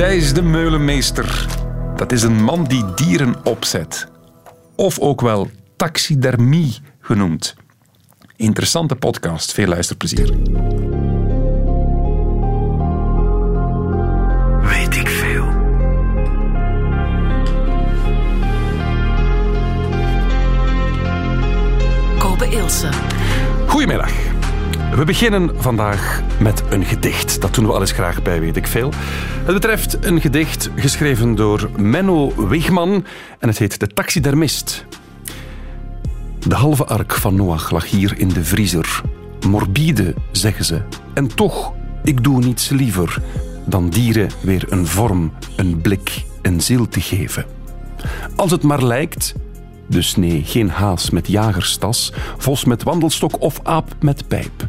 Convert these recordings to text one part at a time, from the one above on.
Thijs de Meulenmeester. Dat is een man die dieren opzet. Of ook wel taxidermie genoemd. Interessante podcast. Veel luisterplezier. Weet ik veel. Kobe Ilse. Goedemiddag. We beginnen vandaag met een gedicht. Dat doen we alles graag bij Weet ik Veel. Het betreft een gedicht geschreven door Menno Wigman en het heet De Taxidermist. De halve ark van Noach lag hier in de vriezer. Morbide, zeggen ze. En toch, ik doe niets liever dan dieren weer een vorm, een blik, een ziel te geven. Als het maar lijkt, dus nee, geen haas met jagerstas, vos met wandelstok of aap met pijp.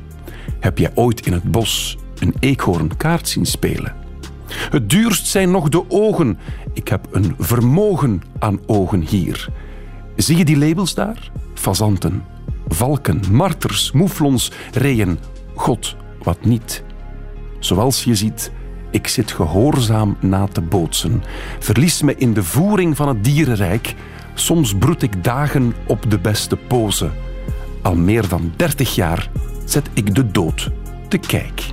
Heb jij ooit in het bos een eekhoorn kaart zien spelen? Het duurst zijn nog de ogen. Ik heb een vermogen aan ogen hier. Zie je die labels daar? Fazanten, valken, marters, moeflons, reeën. God, wat niet. Zoals je ziet, ik zit gehoorzaam na te bootsen. Verlies me in de voering van het dierenrijk. Soms broed ik dagen op de beste pose. Al meer dan dertig jaar zet ik de dood te kijk.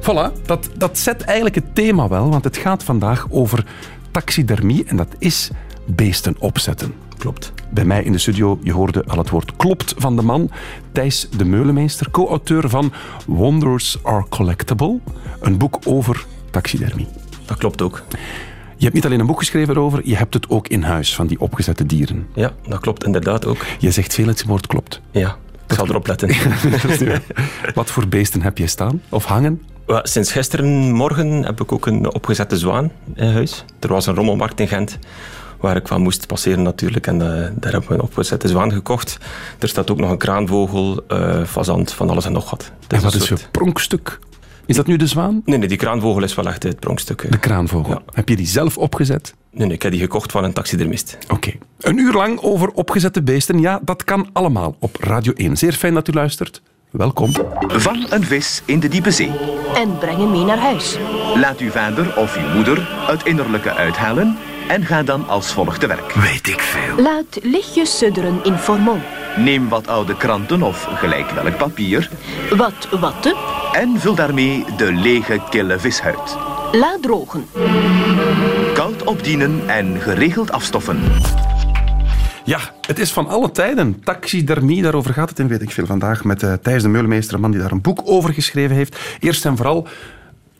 Voilà, dat, dat zet eigenlijk het thema wel, want het gaat vandaag over taxidermie en dat is beesten opzetten. Klopt. Bij mij in de studio, je hoorde al het woord klopt van de man, Thijs de Meulemeester, co-auteur van Wonders Are Collectible, een boek over taxidermie. Dat klopt ook. Je hebt niet alleen een boek geschreven erover, je hebt het ook in huis van die opgezette dieren. Ja, dat klopt inderdaad ook. Je zegt veel het woord klopt. Ja, ik zal erop letten. Wat voor beesten heb je staan of hangen? Sinds gisteren morgen heb ik ook een opgezette zwaan in huis. Er was een rommelmarkt in Gent waar ik van moest passeren natuurlijk. En eh, daar hebben we een opgezette zwaan gekocht. Er staat ook nog een kraanvogel, eh fazant, van alles en nog wat. En wat een is je pronkstuk? Is dat nu de zwaan? Nee, nee, die kraanvogel is wel echt het pronkstuk. De kraanvogel. Ja. Heb je die zelf opgezet? Nee, nee, ik heb die gekocht van een taxidermist. Oké. Een uur lang over opgezette beesten. Ja, dat kan allemaal op Radio 1. Zeer fijn dat u luistert. Welkom. Vang een vis in de diepe zee. En breng hem mee naar huis. Laat uw vader of uw moeder het innerlijke uithalen en ga dan als volgt te werk. Weet ik veel. Laat lichtjes sudderen in formol. Neem wat oude kranten of gelijk welk papier Wat watten. En vul daarmee de lege kille vishuid. Laat drogen. Koud opdienen en geregeld afstoffen. Ja, het is van alle tijden. Taxidermie, daarover gaat het in weet ik veel vandaag. Met eh, Thijs de Meulemeester, een man die daar een boek over geschreven heeft. Eerst en vooral,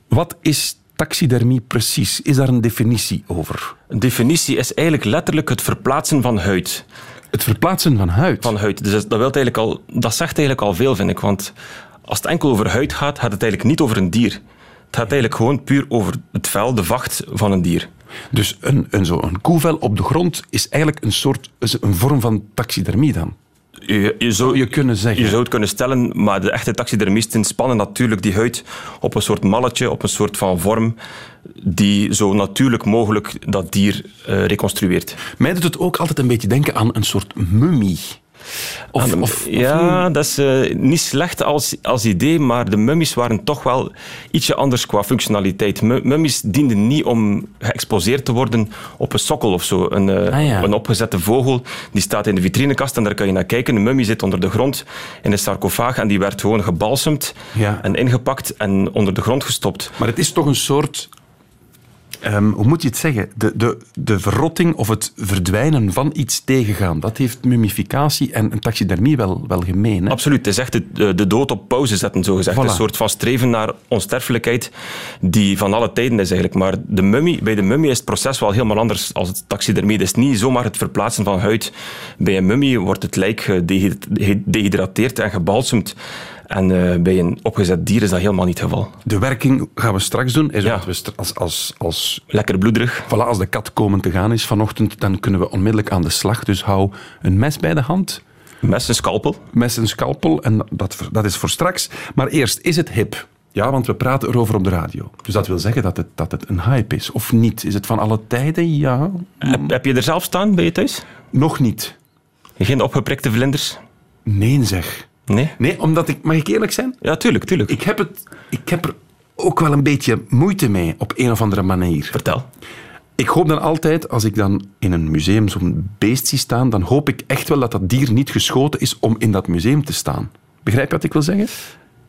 wat is taxidermie precies? Is daar een definitie over? Een definitie is eigenlijk letterlijk het verplaatsen van huid. Het verplaatsen van huid. Van huid. Dus dat, wil eigenlijk al, dat zegt eigenlijk al veel, vind ik. Want als het enkel over huid gaat, gaat het eigenlijk niet over een dier. Het gaat eigenlijk gewoon puur over het vel, de vacht van een dier. Dus een, een, zo, een koevel op de grond is eigenlijk een soort een vorm van taxidermie dan. Je, je, zou, Zou je kunnen zeggen. je zou het kunnen stellen, maar de echte taxidermisten spannen natuurlijk die huid op een soort malletje, op een soort van vorm, die zo natuurlijk mogelijk dat dier eh, reconstrueert. Mij doet het ook altijd een beetje denken aan een soort mummie. Of, of, of ja, dat is eh, niet slecht als, als idee, maar de mummies waren toch wel ietsje anders qua functionaliteit. Mu- Mummies dienden niet om geëxposeerd te worden op een sokkel of zo. Een, eh, Ah, ja. een opgezette vogel, die staat in de vitrinekast en daar kan je naar kijken. Een mummie zit onder de grond in een sarcofaag en die werd gewoon gebalsemd Ja. en ingepakt en onder de grond gestopt. Maar het is toch een soort. Ehm, hoe moet je het zeggen? De, de, de verrotting of het verdwijnen van iets tegengaan. Dat heeft mummificatie en taxidermie wel, wel gemeen. Hè? Absoluut, het is echt de, de dood op pauze zetten, zo gezegd. Voilà. Een soort van streven naar onsterfelijkheid die van alle tijden is eigenlijk. Maar de mummie, bij de mummie is het proces wel helemaal anders als het taxidermie. Het is niet zomaar het verplaatsen van huid. Bij een mummie wordt het lijk gedehydrateerd en gebalsemd. En eh, bij een opgezet dier is dat helemaal niet het geval. De werking gaan we straks doen. Is Ja. we als, als, als, Lekker bloederig. voilà, als de kat komen te gaan is vanochtend, dan kunnen we onmiddellijk aan de slag. Dus hou een mes bij de hand, Mes en scalpel. mes en scalpel. En dat, dat is voor straks. Maar eerst, is het hip? Ja, want we praten erover op de radio. Dus dat wil zeggen dat het, dat het een hype is. Of niet? Is het van alle tijden? Ja. Heb, heb je er zelf staan bij je thuis? Nog niet. Geen opgeprikte vlinders? Nee, zeg. Nee? Nee, omdat ik... Mag ik eerlijk zijn? Ja, tuurlijk, tuurlijk. Ik heb, het, ik heb er ook wel een beetje moeite mee op een of andere manier. Vertel. Ik hoop dan altijd, als ik dan in een museum zo'n beest zie staan, dan hoop ik echt wel dat dat dier niet geschoten is om in dat museum te staan. Begrijp je wat ik wil zeggen?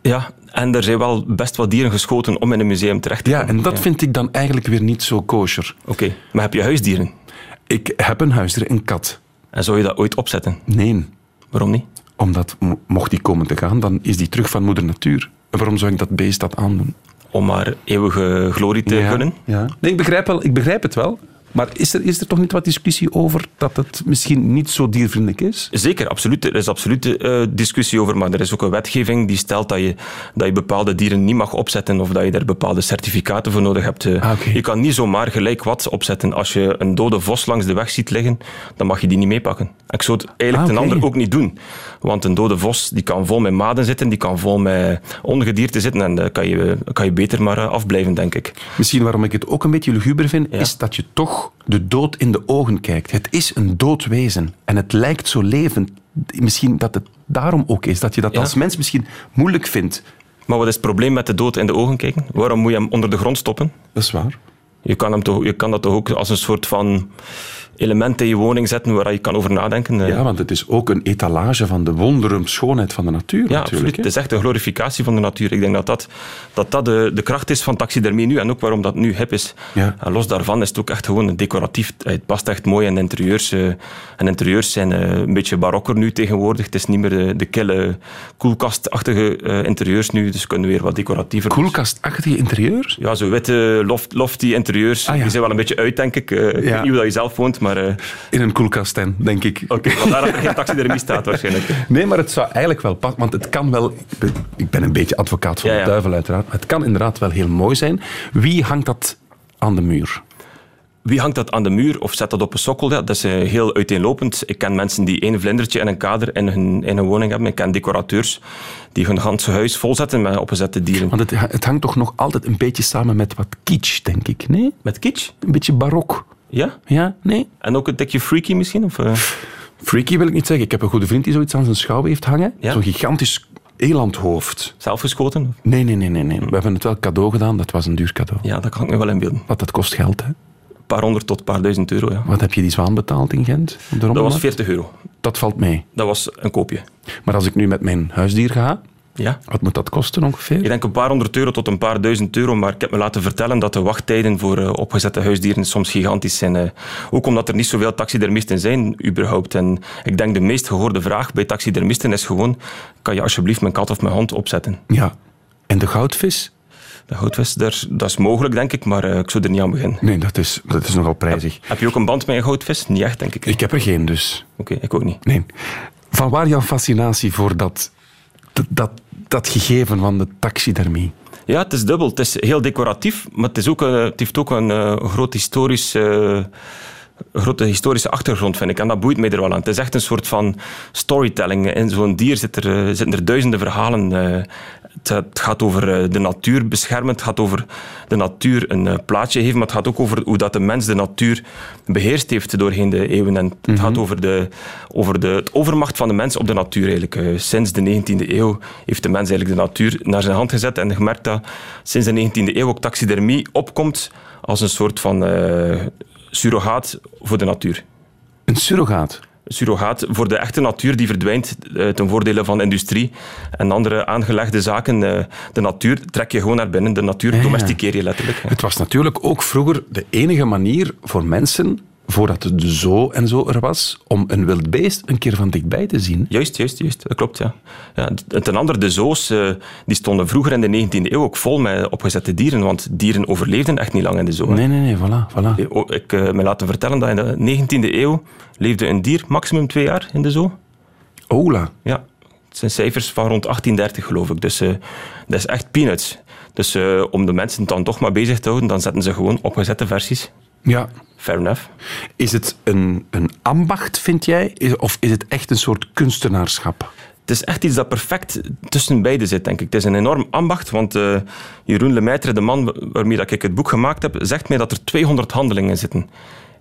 Ja, en er zijn wel best wat dieren geschoten om in een museum terecht te Ja, komen. en dat vind ik dan eigenlijk weer niet zo kosher. Oké, maar heb je huisdieren? Ik heb een huisdier, een kat. En zou je dat ooit opzetten? Nee, Waarom niet? Omdat mo- mocht die komen te gaan, dan is die terug van moeder natuur. En waarom zou ik dat beest dat aandoen? Om maar eeuwige glorie te gunnen? Ja. Nee, ik begrijp, wel, ik begrijp het wel. Maar is er, is er toch niet wat discussie over dat het misschien niet zo diervriendelijk is? Zeker, absoluut. Er is absoluut eh, discussie over, maar er is ook een wetgeving die stelt dat je, dat je bepaalde dieren niet mag opzetten of dat je daar bepaalde certificaten voor nodig hebt. eh. Ah. Je kan niet zomaar gelijk wat opzetten. Als je een dode vos langs de weg ziet liggen, dan mag je die niet meepakken. En Ik zou het eigenlijk Ah, ten ander ook niet doen. Want een dode vos die kan vol met maden zitten, die kan vol met ongedierte zitten en daar kan je, kan je beter maar eh, afblijven, denk ik. Misschien waarom ik het ook een beetje luguber vind, Ja. is dat je toch de dood in de ogen kijkt. Het is een dood wezen en het lijkt zo levend. Misschien dat het daarom ook is, dat je dat Ja. als mens misschien moeilijk vindt. Maar wat is het probleem met de dood in de ogen kijken? Waarom moet je hem onder de grond stoppen? Dat is waar. Je kan, hem toch, je kan dat toch ook als een soort van element in je woning zetten waar je kan over nadenken. eh. Ja, want het is ook een etalage van de wonderen schoonheid van de natuur. Ja, absoluut. Het is echt een glorificatie van de natuur. Ik denk dat dat, dat, dat de, de kracht is van taxidermie nu en ook waarom dat nu hip is. Ja. En los daarvan is het ook echt gewoon een decoratief. Het past echt mooi in de interieurs. eh, en interieurs zijn eh, een beetje barokker nu tegenwoordig. Het is niet meer de, de kille, koelkastachtige eh, interieurs nu, dus kunnen weer wat decoratiever. Koelkastachtige interieurs? Ja, zo witte, loft, lofty interieurs. Ah, ja. Die zijn wel een beetje uit, denk ik. Eh, Ik Ja. weet niet hoe dat je zelf woont, maar... eh, In een koelkasttent, denk ik. Oké, want daar er geen taxidermie staat waarschijnlijk. Nee, maar het zou eigenlijk wel passen, want het kan wel... ik ben- Ik ben een beetje advocaat van Ja, de duivel, uiteraard. Maar het kan inderdaad wel heel mooi zijn. Wie hangt dat aan de muur? Wie hangt dat aan de muur of zet dat op een sokkel? Ja, dat is eh, heel uiteenlopend. Ik ken mensen die één vlindertje en een kader in hun, in hun woning hebben. Ik ken decorateurs die hun ganse huis volzetten met opgezette dieren. Want het, het hangt toch nog altijd een beetje samen met wat kitsch, denk ik. Nee? Met kitsch? Een beetje barok. Ja? Ja? Nee? En ook een tikje freaky misschien? Of, eh? Freaky wil ik niet zeggen. Ik heb een goede vriend die zoiets aan zijn schouw heeft hangen. Ja? Zo'n gigantisch elandhoofd. Zelfgeschoten? Nee, nee, nee, nee, nee. We hebben het wel cadeau gedaan. Dat was een duur cadeau. Ja, dat kan ik me wel inbeelden. Want dat kost geld, hè. Een paar honderd tot een paar duizend euro, ja. Wat heb je die zwaan betaald in Gent? Dat was rommelmarkt? 40 euro. Dat valt mee. Dat was een koopje. Maar als ik nu met mijn huisdier ga, Ja. wat moet dat kosten ongeveer? Ik denk een paar honderd euro tot een paar duizend euro, maar ik heb me laten vertellen dat de wachttijden voor eh, opgezette huisdieren soms gigantisch zijn. eh. ook omdat er niet zoveel taxidermisten zijn, überhaupt. En ik denk de meest gehoorde vraag bij taxidermisten is gewoon, kan je alsjeblieft mijn kat of mijn hond opzetten? Ja. En de goudvis? De goudvis, daar- dat is mogelijk, denk ik, maar eh, ik zou er niet aan beginnen. Nee, dat is, dat is nogal prijzig. Heb je ook een band met een goudvis? Niet echt, denk ik. Ik heb er geen, dus. Oké, ik ook niet. Nee. Van waar jouw fascinatie voor dat, dat, dat, gegeven van de taxidermie? Ja, het is dubbel. Het is heel decoratief, maar het, is ook, eh, het heeft ook een eh, groot historisch, eh, grote historische achtergrond, vind ik. En dat boeit mij er wel aan. Het is echt een soort van storytelling. In zo'n dier zit er, eh, zitten er duizenden verhalen. eh. het, het gaat over eh, de natuur beschermen, het gaat over de natuur een plaatje geven, maar het gaat ook over hoe dat de mens de natuur beheerst heeft doorheen de eeuwen. En het gaat over, de, over de het overmacht van de mens op de natuur eigenlijk. Sinds de 19e eeuw heeft de mens eigenlijk de natuur naar zijn hand gezet en gemerkt dat sinds de 19e eeuw ook taxidermie opkomt als een soort van surrogaat voor de natuur. Een surrogaat. Surrogaat voor de echte natuur die verdwijnt eh, ten voordele van industrie en andere aangelegde zaken. Eh, de natuur trek je gewoon naar binnen. De natuur ja. domesticeer je letterlijk. Het was natuurlijk ook vroeger de enige manier voor mensen, voordat het zo en zo er was, om een wild beest een keer van dichtbij te zien. Juist, juist, juist. Dat klopt, ja. ja ten andere, de zoos eh, die stonden vroeger in de 19e eeuw ook vol met opgezette dieren, want dieren overleefden echt niet lang in de zoo. hè. Nee, nee, nee, voilà. voilà. Oh, Ik heb me laten vertellen dat in de 19e eeuw leefde een dier maximum twee jaar in de zoo. Ola. Ja, het zijn cijfers van rond 1830 geloof ik. Dus eh, dat is echt peanuts. Dus eh, om de mensen dan toch maar bezig te houden, dan zetten ze gewoon opgezette versies. Ja. Fair enough. Is het een, een ambacht, vind jij? Is- Of is het echt een soort kunstenaarschap? Het is echt iets dat perfect tussen beide zit, denk ik. Het is een enorm ambacht, want eh, Jeroen Lemaitre, de man waarmee dat ik het boek gemaakt heb, zegt mij dat er 200 handelingen zitten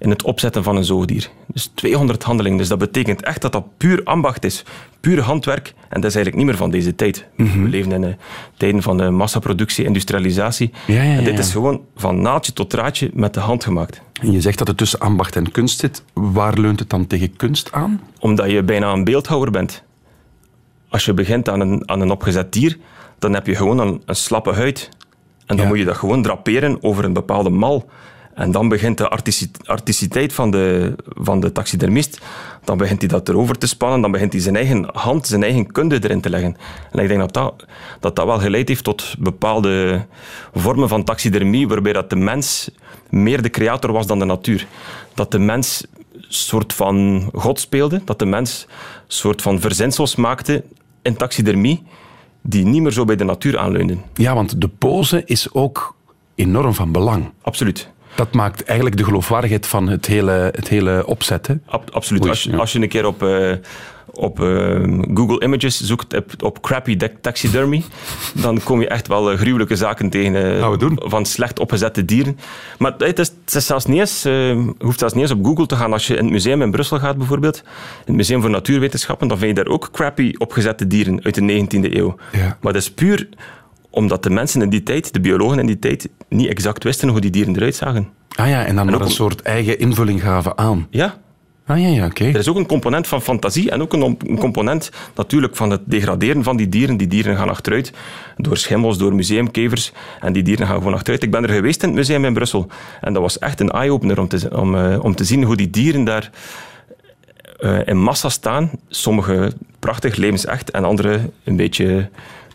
in het opzetten van een zoogdier. Dus 200 handelingen. Dus dat betekent echt dat dat puur ambacht is. Puur handwerk. En dat is eigenlijk niet meer van deze tijd. Mhm. We leven in uh, tijden van uh, massaproductie, industrialisatie. Ja, ja, en dit is gewoon van naadje tot draadje met de hand gemaakt. En je zegt dat het tussen ambacht en kunst zit. Waar leunt het dan tegen kunst aan? Omdat je bijna een beeldhouwer bent. Als je begint aan een, aan een opgezet dier, dan heb je gewoon een, een slappe huid. En dan moet je dat gewoon draperen over een bepaalde mal. En dan begint de artici- artisticiteit van de, van de taxidermist, dan begint hij dat erover te spannen, dan begint hij zijn eigen hand, zijn eigen kunde erin te leggen. En ik denk dat dat, dat, dat wel geleid heeft tot bepaalde vormen van taxidermie, waarbij dat de mens meer de creator was dan de natuur. Dat de mens een soort van god speelde, dat de mens een soort van verzinsels maakte in taxidermie, die niet meer zo bij de natuur aanleunden. Ja, want de pose is ook enorm van belang. Absoluut. Dat maakt eigenlijk de geloofwaardigheid van het hele, het hele opzet. Hè? Ab- absoluut. Oei, als, ja. als je een keer op, eh, op eh, Google Images zoekt op, op crappy de- taxidermy, dan kom je echt wel eh, gruwelijke zaken tegen eh, we doen. van slecht opgezette dieren. Maar het is, het is zelfs niet eens, je hoeft zelfs niet eens op Google te gaan. Als je in het museum in Brussel gaat bijvoorbeeld, in het Museum voor Natuurwetenschappen, dan vind je daar ook crappy opgezette dieren uit de 19e eeuw. Ja. Maar dat is puur omdat de mensen in die tijd, de biologen in die tijd, niet exact wisten hoe die dieren eruit zagen. Ah ja, en dan ook een een- soort eigen invulling gaven aan. Ja, Ah ja, ja, oké. Er is ook een component van fantasie en ook een, een component natuurlijk van het degraderen van die dieren. Die dieren gaan achteruit door schimmels, door museumkevers en die dieren gaan gewoon achteruit. Ik ben er geweest in het museum in Brussel en dat was echt een eye-opener om te, om, eh, om te zien hoe die dieren daar eh, in massa staan. Sommige prachtig, levensecht en andere een beetje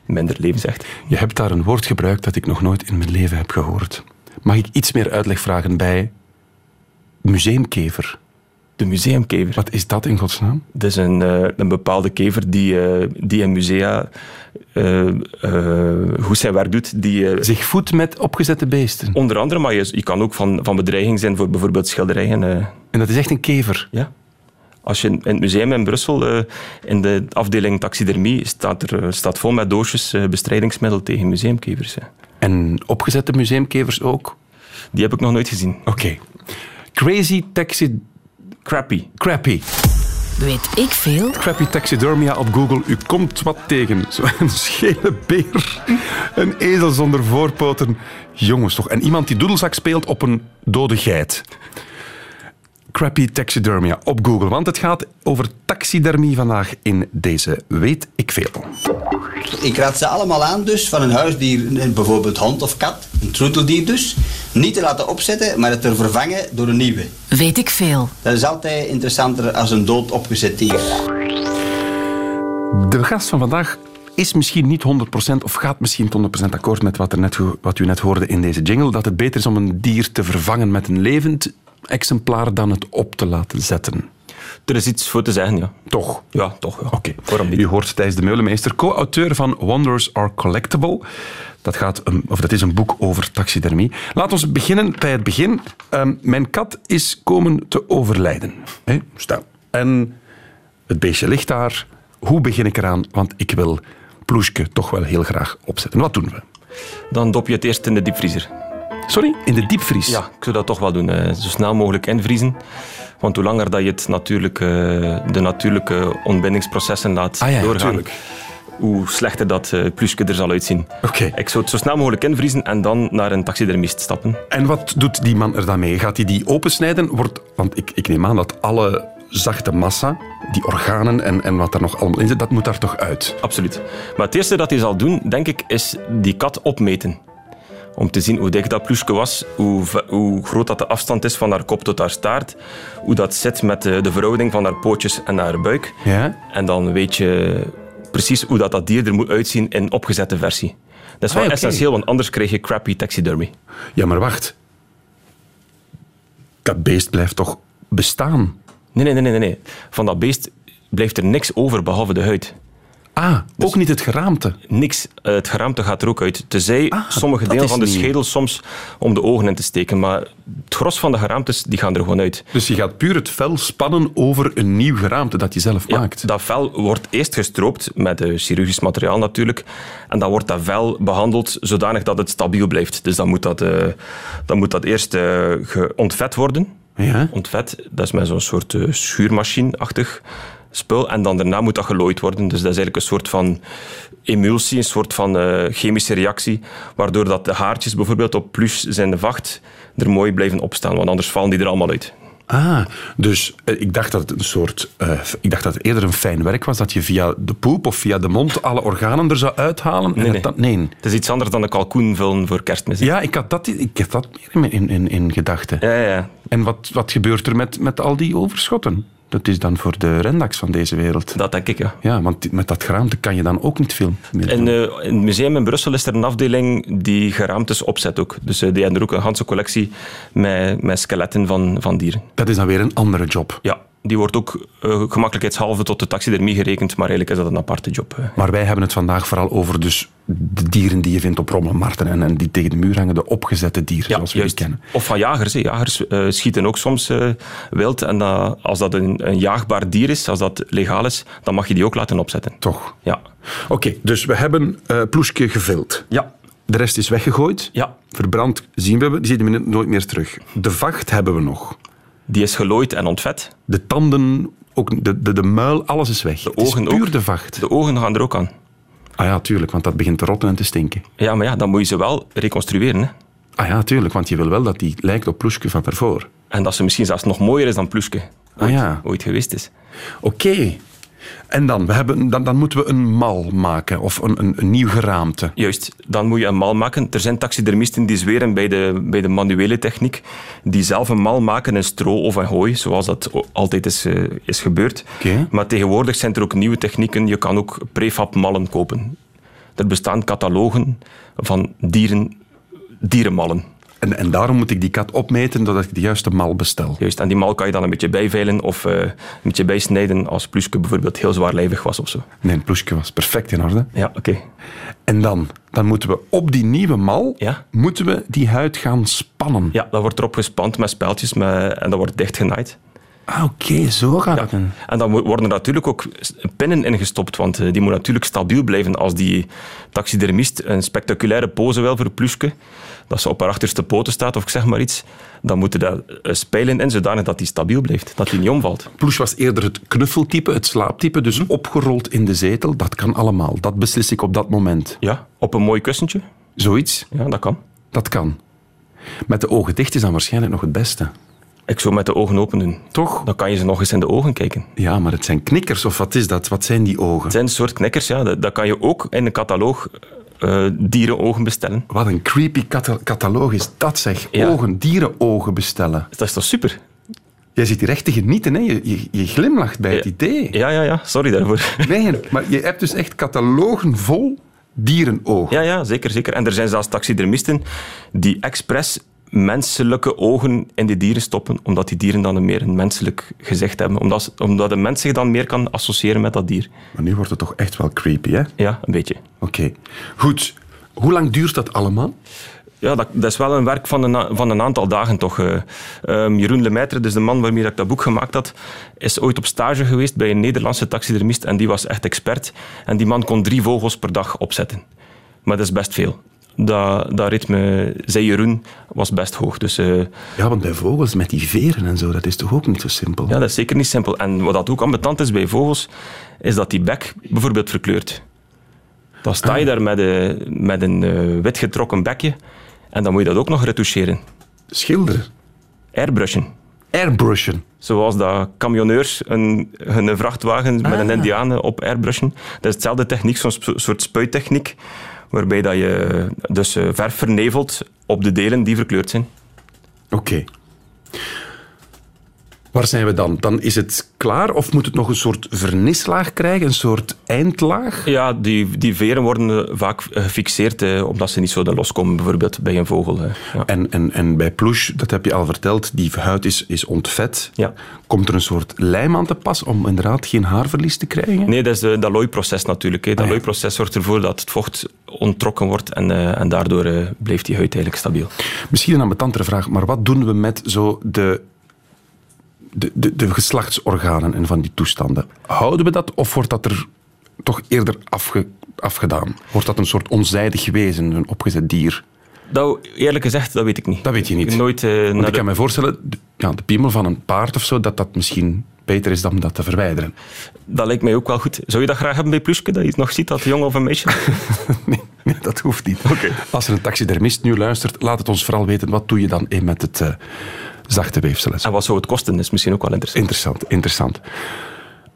minder levensecht. Je hebt daar een woord gebruikt dat ik nog nooit in mijn leven heb gehoord. Mag ik iets meer uitleg vragen bij museumkever? De museumkever. Wat is dat in godsnaam? Dat is een, eh, een bepaalde kever die, eh, die in musea eh, eh, goed zijn werk doet. Die, Zich voedt met opgezette beesten. Onder andere, maar je, je kan ook van, van bedreiging zijn voor bijvoorbeeld schilderijen. En dat is echt een kever. ja. Als je in in het museum in Brussel, eh, in de afdeling taxidermie, staat er eh, staat vol met doosjes eh, bestrijdingsmiddel tegen museumkevers. hè. En opgezette museumkevers ook? Die heb ik nog nooit gezien. Oké. Crazy taxi... Crappy. Crappy. Weet ik veel? Crappy taxidermia op Google. U komt wat tegen. Zo'n schele beer. Een ezel zonder voorpoten. Jongens toch. En iemand die doedelzak speelt op een dode geit. Crappy taxidermia op Google. Want het gaat over taxidermie vandaag in deze Weet ik Veel. Ik raad ze allemaal aan dus van een huisdier, bijvoorbeeld hond of kat, een troeteldier dus, niet te laten opzetten, maar het te vervangen door een nieuwe. Weet ik veel? Dat is altijd interessanter als een dood opgezet dier. De gast van vandaag is misschien niet 100% of gaat misschien niet 100% akkoord met wat, er net, wat u net hoorde in deze jingle. Dat het beter is om een dier te vervangen met een levend exemplaar dan het op te laten zetten. Er is iets voor te zeggen, ja. Toch? Ja, toch. Ja. Oké. Waarom niet? U hoort Thijs de Meulemeester, co-auteur van Wonders Are Collectible. Dat, gaat een, of dat is een boek over taxidermie. Laten we beginnen bij het begin. Ehm, mijn kat is komen te overlijden. Hè? Stel. En het beestje ligt daar. Hoe begin ik eraan? Want ik wil Ploeske toch wel heel graag opzetten. Wat doen we? Dan dop je het eerst in de diepvriezer. Sorry? In de diepvries? Ja, ik zou dat toch wel doen. eh, Zo snel mogelijk invriezen. Want hoe langer dat je het natuurlijk, eh, de natuurlijke ontbindingsprocessen laat Ah ja, doorgaan, hoe slechter dat eh plusje er zal uitzien. Oké. Ik zou het zo snel mogelijk invriezen en dan naar een taxidermist stappen. En wat doet die man er dan mee? Gaat hij die opensnijden? Wordt, want ik, ik neem aan dat alle zachte massa, die organen en, en wat er nog allemaal in zit, dat moet daar toch uit? Absoluut. Maar het eerste dat hij zal doen, denk ik, is die kat opmeten. Om te zien hoe dik dat ploesje was, hoe, hoe groot dat de afstand is van haar kop tot haar staart, hoe dat zit met de, de verhouding van haar pootjes en haar buik. Ja? En dan weet je precies hoe dat, dat dier er moet uitzien in opgezette versie. Dat is wel Ah, essentieel, want anders krijg je crappy taxidermy. Ja, maar wacht. Dat beest blijft toch bestaan? Nee, nee, nee, nee, nee. Van dat beest blijft er niks over behalve de huid. Ah, ook niet het geraamte. Niks. Eh, Het geraamte gaat er ook uit. Tenzij Ah, sommige delen van de nieuw. schedel soms om de ogen in te steken. Maar het gros van de geraamtes die gaan er gewoon uit. Dus je gaat puur het vel spannen over een nieuw geraamte dat je zelf Ja, maakt. dat vel wordt eerst gestroopt met eh, chirurgisch materiaal natuurlijk. En dan wordt dat vel behandeld zodanig dat het stabiel blijft. Dus dan moet dat, eh, dan moet dat eerst ontvet worden. Ja. ontvet. Dat is met zo'n soort schuurmachine-achtig spul. En dan daarna moet dat gelooid worden. Dus dat is eigenlijk een soort van emulsie, een soort van uh, chemische reactie, waardoor dat de haartjes bijvoorbeeld op plus zijn de vacht er mooi blijven opstaan, want anders vallen die er allemaal uit. Ah, dus eh, ik dacht dat het een soort. Uh, ik dacht dat het eerder een fijn werk was dat je via de poep of via de mond alle organen er zou uithalen. Nee, nee. Dat, nee. Het is iets anders dan een kalkoen vullen voor kerstmis. Ja, ik had dat, ik had dat meer in, in, in gedachten. Ja, ja. En wat, wat gebeurt er met, met al die overschotten? Dat is dan voor de rendax van deze wereld. Dat denk ik, ja. Ja, want met dat geraamte kan je dan ook niet veel meer in, uh, in het museum in Brussel is er een afdeling die geraamtes opzet ook. Dus uh, die hebben er ook een ganse collectie met, met skeletten van, van dieren. Dat is dan weer een andere job. Ja, die wordt ook uh, gemakkelijkheidshalve tot de taxidermie gerekend, maar eigenlijk is dat een aparte job. Maar wij hebben het vandaag vooral over dus de dieren die je vindt op rommelmarkten en, en die tegen de muur hangen, de opgezette dieren, ja, zoals we juist. die kennen. Of van jagers. Hè. Jagers uh, schieten ook soms uh, wild en als dat een, een, jaagbaar dier is, als dat legaal is, dan mag je die ook laten opzetten. Toch? Ja. Oké, okay, dus we hebben Ploeske gevild. Ja. De rest is weggegooid. Ja. Verbrand zien we, die zien we nooit meer terug. De vacht hebben we nog. Die is gelooid en ontvet. De tanden, ook de, de, de muil, alles is weg. De ogen het is puur ook. de vacht. De ogen gaan er ook aan. Ah ja, tuurlijk, want dat begint te rotten en te stinken. Ja, maar ja, dan moet je ze wel reconstrueren. Hè. Ah ja, tuurlijk, want je wil wel dat die lijkt op Ploeske van daarvoor. En dat ze misschien zelfs nog mooier is dan Ploeske. Ah ja. Ooit geweest is. Oké. Okay. En dan, we hebben, dan, dan moeten we een mal maken of een, een, een, nieuw geraamte. Juist, dan moet je een mal maken. Er zijn taxidermisten die zweren bij de, bij de manuele techniek, die zelf een mal maken in stro of in hooi, zoals dat altijd is, uh, is gebeurd. Okay. Maar tegenwoordig zijn er ook nieuwe technieken. Je kan ook prefab mallen kopen. Er bestaan catalogen van dieren, dierenmallen. En, en, daarom moet ik die kat opmeten doordat ik de juiste mal bestel. Juist, en die mal kan je dan een beetje bijveilen of uh, een beetje bijsnijden als Pluske bijvoorbeeld heel zwaarlijvig was of zo. Nee, Pluske was perfect in orde. Ja, oké. Okay. En dan, dan moeten we op die nieuwe mal ja? moeten we die huid gaan spannen. Ja, dat wordt erop gespand met speltjes met, en dat wordt dichtgenaaid. Ah, oké, okay, zo gaat het. Ja. En dan worden er natuurlijk ook pinnen ingestopt, want die moet natuurlijk stabiel blijven als die taxidermist een spectaculaire pose wil voor Pluske, dat ze op haar achterste poten staat of ik zeg maar iets, dan moeten daar spijlen in zodanig dat die stabiel blijft, dat die niet omvalt. Ploes was eerder het knuffeltype, het slaaptype, dus hm. opgerold in de zetel, dat kan allemaal. Dat beslis ik op dat moment. Ja, op een mooi kussentje. Zoiets? Ja, dat kan. Dat kan. Met de ogen dicht is dan waarschijnlijk nog het beste. Ik zou met de ogen open doen. Toch? Dan kan je ze nog eens in de ogen kijken. Ja, maar het zijn knikkers, of wat is dat? Wat zijn die ogen? Het zijn een soort knikkers, ja. Dat, dat kan je ook in een cataloog uh, dierenogen bestellen. Wat een creepy cata cataloog is dat, zeg. Ja. Ogen, dierenogen bestellen. Dat is toch super? Jij zit hier echt te genieten, hè? Je, je, je glimlacht bij ja. het idee. Ja, ja, ja. Sorry daarvoor. Nee, maar je hebt dus echt catalogen vol dierenogen. Ja, ja, zeker, zeker. En er zijn zelfs taxidermisten die expres menselijke ogen in die dieren stoppen, omdat die dieren dan een meer een menselijk gezicht hebben. Omdat, omdat een mens zich dan meer kan associëren met dat dier. Maar nu wordt het toch echt wel creepy, hè? Ja, een beetje. Oké. Okay. Goed. Hoe lang duurt dat allemaal? Ja, dat, dat, is wel een werk van een, van een aantal dagen toch. Uh, um, Jeroen Lemaitre, dus de man waarmee ik dat boek gemaakt had, is ooit op stage geweest bij een Nederlandse taxidermist en die was echt expert. En die man kon drie vogels per dag opzetten. Maar dat is best veel dat, dat ritme, zei Jeroen, was best hoog. Dus, uh, ja, want bij vogels met die veren en zo, dat is toch ook niet zo simpel? Ja, dat is zeker niet simpel. En wat dat ook ambetant is bij vogels, is dat die bek bijvoorbeeld verkleurt. Dan sta je ah. daar met, een, met een uh, wit getrokken bekje en dan moet je dat ook nog retoucheren. Schilderen? Airbrushen. Airbrushen? Zoals dat camionneurs een, een vrachtwagen ah. met een indianen op airbrushen. Dat is hetzelfde techniek, zo'n soort spuittechniek waarbij dat je dus verf vernevelt op de delen die verkleurd zijn. Oké. Waar zijn we dan? Dan is het klaar of moet het nog een soort vernislaag krijgen, een soort eindlaag? Ja, die, die veren worden vaak gefixeerd eh, omdat ze niet zo loskomen, bijvoorbeeld bij een vogel. Eh, ja. En, en, en bij ploes, dat heb je al verteld, die huid is, is ontvet. Ja. Komt er een soort lijm aan te pas om inderdaad geen haarverlies te krijgen? Nee, dat is uh, dat looiproces natuurlijk. Hè. Dat ah, ja. looiproces zorgt ervoor dat het vocht onttrokken wordt en, uh, en daardoor uh, blijft die huid eigenlijk stabiel. Misschien een ambetantere vraag, maar wat doen we met zo de de, de, de, geslachtsorganen en van die toestanden. Houden we dat of wordt dat er toch eerder afge, afgedaan? Wordt dat een soort onzijdig wezen, een opgezet dier? Nou, eerlijk gezegd, dat weet ik niet. Dat weet je niet. Nooit, uh, Want ik kan me voorstellen, de, ja, de piemel van een paard of zo, dat dat misschien beter is dan dat te verwijderen. Dat lijkt mij ook wel goed. Zou je dat graag hebben bij Pluske, dat je nog ziet dat jong of een meisje? nee, nee, dat hoeft niet. Okay. Als er een taxidermist nu luistert, laat het ons vooral weten. Wat doe je dan in met het uh, zachte weefsel? En wat zou het kosten? is misschien ook wel interessant. Interessant, interessant.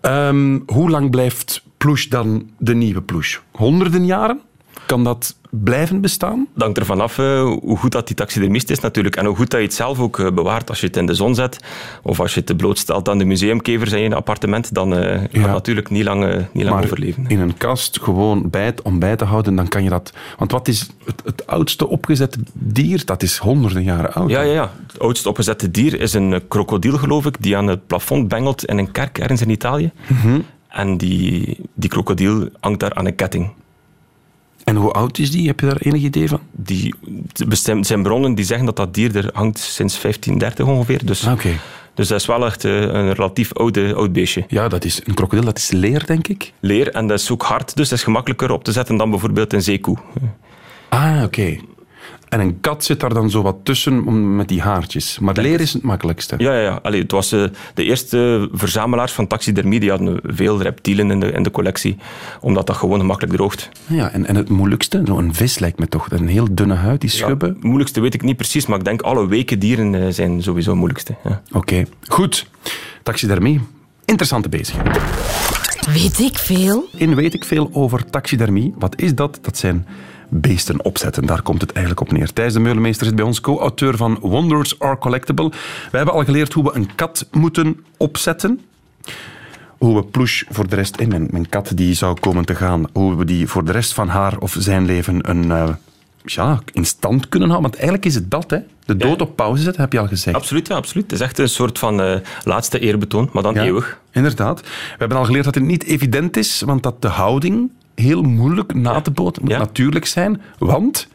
Um, hoe lang blijft Plush dan de nieuwe Plush? Honderden jaren? Kan dat blijven bestaan? Dat hangt ervan af uh, hoe goed dat die taxidermist is natuurlijk. En hoe goed dat je het zelf ook uh, bewaart. Als je het in de zon zet of als je het blootstelt aan de museumkevers in je appartement, dan uh, ja. gaat natuurlijk niet lang, niet lang maar overleven. in een kast gewoon bij het, om bij te houden, dan kan je dat... Want wat is het, het oudste opgezette dier? Dat is honderden jaren oud. Ja, ja, ja. Het oudste opgezette dier is een krokodil, geloof ik, die aan het plafond bengelt in een kerk ergens in Italië. Mm -hmm. En die, die krokodil hangt daar aan een ketting. En hoe oud is die? Heb je daar enig idee van? Die, bestemd zijn bronnen die zeggen dat dat dier er hangt sinds 1530 ongeveer. Dus, okay. dus dat is wel echt een relatief oude, oud beestje. Ja, dat is een krokodil, dat is leer, denk ik. Leer, en dat is ook hard, dus dat is gemakkelijker op te zetten dan bijvoorbeeld een zeekoe. Ah, oké. Okay. En een kat zit daar dan zo wat tussen met die haartjes. Maar leer is het makkelijkste. Ja, ja, ja. Allee, het was uh, de eerste verzamelaars van taxidermie. Die hadden veel reptielen in de, in de collectie, omdat dat gewoon gemakkelijk droogt. Ja, en, en het moeilijkste, een vis lijkt me toch, een heel dunne huid, die schubben. Ja, het moeilijkste weet ik niet precies, maar ik denk alle weken dieren uh, zijn sowieso het moeilijkste. Ja. Oké, okay. goed. Taxidermie, interessante bezigheid. Weet ik veel? In Weet ik veel over taxidermie. Wat is dat? Dat zijn beesten opzetten. Daar komt het eigenlijk op neer. Thijs de Meulemeester is bij ons co-auteur van Wonders Are Collectible. We hebben al geleerd hoe we een kat moeten opzetten. Hoe we Plush voor de rest, mijn, mijn kat die zou komen te gaan, hoe we die voor de rest van haar of zijn leven een, uh, ja, in stand kunnen houden. Want eigenlijk is het dat, hè? de dood ja. op pauze zetten, heb je al gezegd. Absoluut, ja, absoluut. Het is echt een soort van uh, laatste eerbetoon, maar dan ja, eeuwig. Inderdaad. We hebben al geleerd dat het niet evident is, want dat de houding heel moeilijk na te boten. moet natuurlijk zijn, want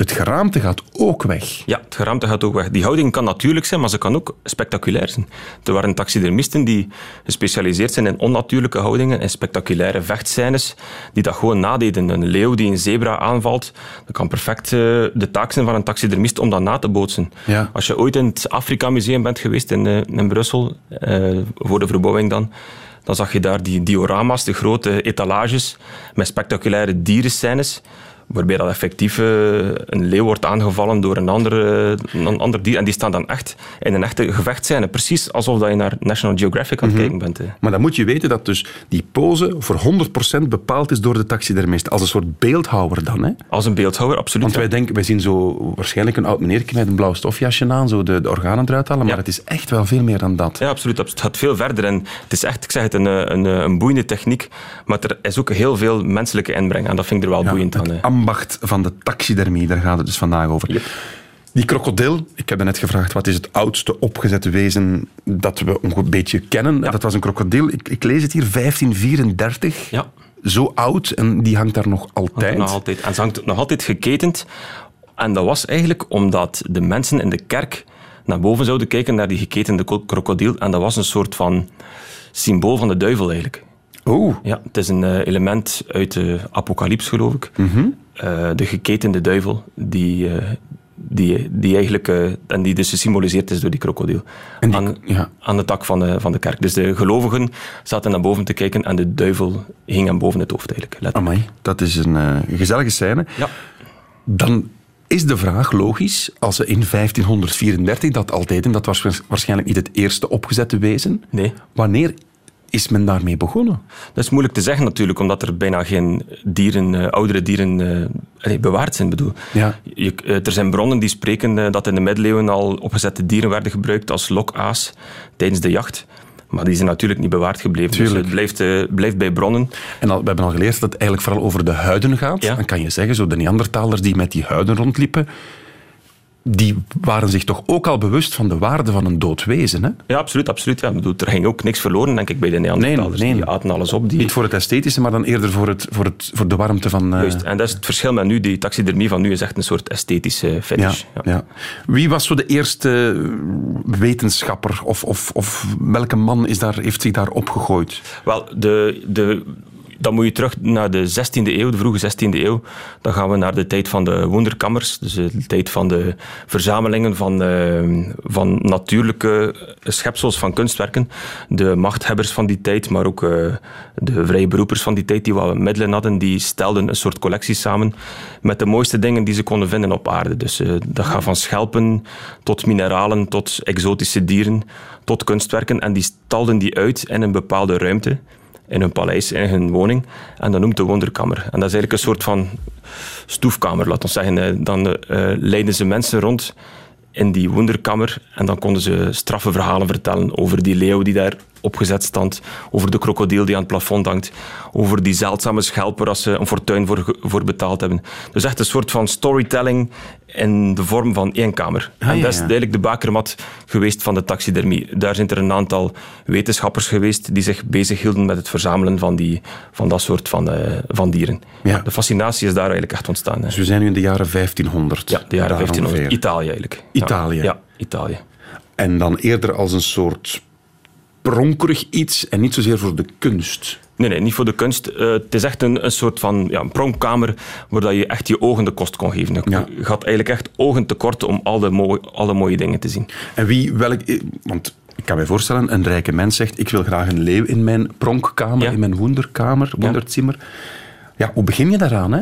het geraamte gaat ook weg. Ja, het geraamte gaat ook weg. Die houding kan natuurlijk zijn, maar ze kan ook spectaculair zijn. Er waren taxidermisten die gespecialiseerd zijn in onnatuurlijke houdingen en spectaculaire vechtscènes, die dat gewoon nadeden. Een leeuw die een zebra aanvalt, dat kan perfect uh, de taak zijn van een taxidermist om dat na te bootsen. Ja. Als je ooit in het Afrika Museum bent geweest in, uh, in Brussel, uh, voor de verbouwing dan, dan zag je daar die diorama's, de grote etalages met spectaculaire dierenscènes waarbij dat effectief uh, een leeuw wordt aangevallen door een ander, een ander dier. En die staan dan echt in een echte gevechtscène. Precies alsof dat je naar National Geographic aan het Mhm. kijken bent. Maar dan moet je weten dat dus die pose voor 100% bepaald is door de taxidermist. Als een soort beeldhouwer dan. Hè? Als een beeldhouwer, absoluut. Want ja. wij denken, wij zien zo waarschijnlijk een oud meneertje met een blauw stofjasje aan, zo de, de organen eruit halen. Maar Ja. het is echt wel veel meer dan dat. Ja, absoluut. Het gaat veel verder. En het is echt, ik zeg het, een, een, een boeiende techniek. Maar er is ook heel veel menselijke inbreng. En dat vind ik er wel Ja, boeiend aan. Ambacht van de taxidermie, daar gaat het dus vandaag over. Yep. Die krokodil, ik heb net gevraagd wat is het oudste opgezette wezen dat we een beetje kennen. Dat was een krokodil, ik, ik lees het hier, 1534. Ja. Zo oud en die hangt daar nog altijd. Nog altijd. En ze hangt nog altijd geketend. En dat was eigenlijk omdat de mensen in de kerk naar boven zouden kijken naar die geketende ko- krokodil. En dat was een soort van symbool van de duivel eigenlijk. Oh, Ja, het is een eh, element uit de apocalyps, geloof ik. Mhm. Eh, de geketende duivel, die, eh, die, die eigenlijk... en die dus gesymboliseerd is door die krokodil. Die- aan, ja. aan de tak van de, van de kerk. Dus de gelovigen zaten naar boven te kijken en de duivel hing hem boven het hoofd eigenlijk. letterlijk. amai, dat is een gezellige scène. Ja. Dan is de vraag logisch, als ze in 1534 dat al deden, dat was waars- waarschijnlijk niet het eerste opgezette wezen. Nee. Wanneer is men daarmee begonnen? Dat is moeilijk te zeggen natuurlijk, omdat er bijna geen dieren, eh, oudere dieren eh, bewaard zijn. Bedoel. Ja. Je, eh, er zijn bronnen die spreken dat in de middeleeuwen al opgezette dieren werden gebruikt als lokaas tijdens de jacht. Maar die zijn natuurlijk niet bewaard gebleven. Tuurlijk. Dus het blijft, blijft bij bronnen. En al, we hebben al geleerd dat het eigenlijk vooral over de huiden gaat. Ja. Dan kan je zeggen, zo de Neandertalers die met die huiden rondliepen, die waren zich toch ook al bewust van de waarde van een dood wezen. Hè? Ja, absoluut. absoluut ja. Bedoel, er ging ook niks verloren, denk ik, bij de Neandertalers. Nee, nee. Die aten alles op. Die... Niet voor het esthetische, maar dan eerder voor, het, voor, het, voor de warmte van... eh, Juist. En dat is het verschil met nu. Die taxidermie van nu is echt een soort esthetische ja, fetish. ja. Wie was zo de eerste wetenschapper? Of, of, of welke man is daar, heeft zich daar opgegooid? Wel, de, de, dan moet je terug naar de 16e eeuw, de vroege 16e eeuw. Dan gaan we naar de tijd van de wonderkammers, dus de tijd van de verzamelingen van, uh, van natuurlijke schepsels van kunstwerken. De machthebbers van die tijd, maar ook uh, de vrije beroepers van die tijd die wat middelen hadden, die stelden een soort collectie samen met de mooiste dingen die ze konden vinden op aarde. Dus uh, dat gaat van schelpen tot mineralen, tot exotische dieren, tot kunstwerken. En die stalden die uit in een bepaalde ruimte in hun paleis, in hun woning. En dat noemt de wonderkamer. En dat is eigenlijk een soort van stoefkamer, laten we zeggen. Dan uh, leiden ze mensen rond in die wonderkamer en dan konden ze straffe verhalen vertellen over die leeuw die daar opgezet stond, over de krokodil die aan het plafond hangt, over die zeldzame schelp waar ze een fortuin voor, voor betaald hebben. Dus echt een soort van storytelling in de vorm van één kamer. Ah, en ja, dat is ja. eigenlijk de bakermat geweest van de taxidermie. Daar zijn er een aantal wetenschappers geweest die zich bezighielden met het verzamelen van, die, van dat soort van, eh, van dieren. Ja. De fascinatie is daar eigenlijk echt ontstaan. Dus we zijn nu in de jaren 1500. Ja, de jaren daar 1500. ongeveer. Italië eigenlijk. Italië. Ja, Italië. En dan eerder als een soort pronkerig iets en niet zozeer voor de kunst. Nee, nee, niet voor de kunst. Eh, het is echt een, een soort van ja, een pronkkamer waar dat je echt je ogen de kost kon geven. Je Ja. had eigenlijk echt ogen tekort om al de mooie, alle mooie dingen te zien. En wie, welk... Want ik kan me voorstellen, een rijke mens zegt ik wil graag een leeuw in mijn pronkkamer, Ja. in mijn wonderkamer, wonderzimmer. Ja, hoe begin je daaraan, hè?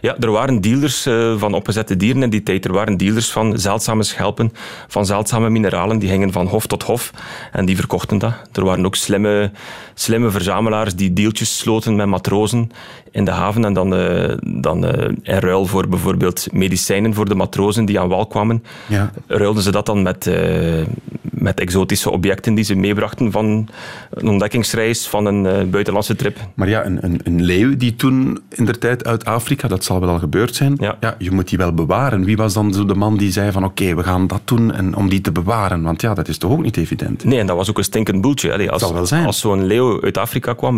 Ja, er waren dealers eh, van opgezette dieren in die tijd. Er waren dealers van zeldzame schelpen, van zeldzame mineralen. Die gingen van hof tot hof en die verkochten dat. Er waren ook slimme, slimme verzamelaars die deeltjes sloten met matrozen in de haven. En dan, eh, dan eh, in ruil voor bijvoorbeeld medicijnen voor de matrozen die aan wal kwamen, Ja. ruilden ze dat dan met, eh, met exotische objecten die ze meebrachten van een ontdekkingsreis, van een buitenlandse trip. Maar ja, een, een, een leeuw die toen in de tijd uit Afrika, dat zal wel al gebeurd zijn, Ja. je moet die wel bewaren. Wie was dan zo de man die zei van oké, we gaan dat doen en om die te bewaren? Want ja, dat is toch ook niet evident? Nee, en dat was ook een stinkend boeltje. Allee, als Zal wel zijn. als zo'n leeuw uit Afrika kwam,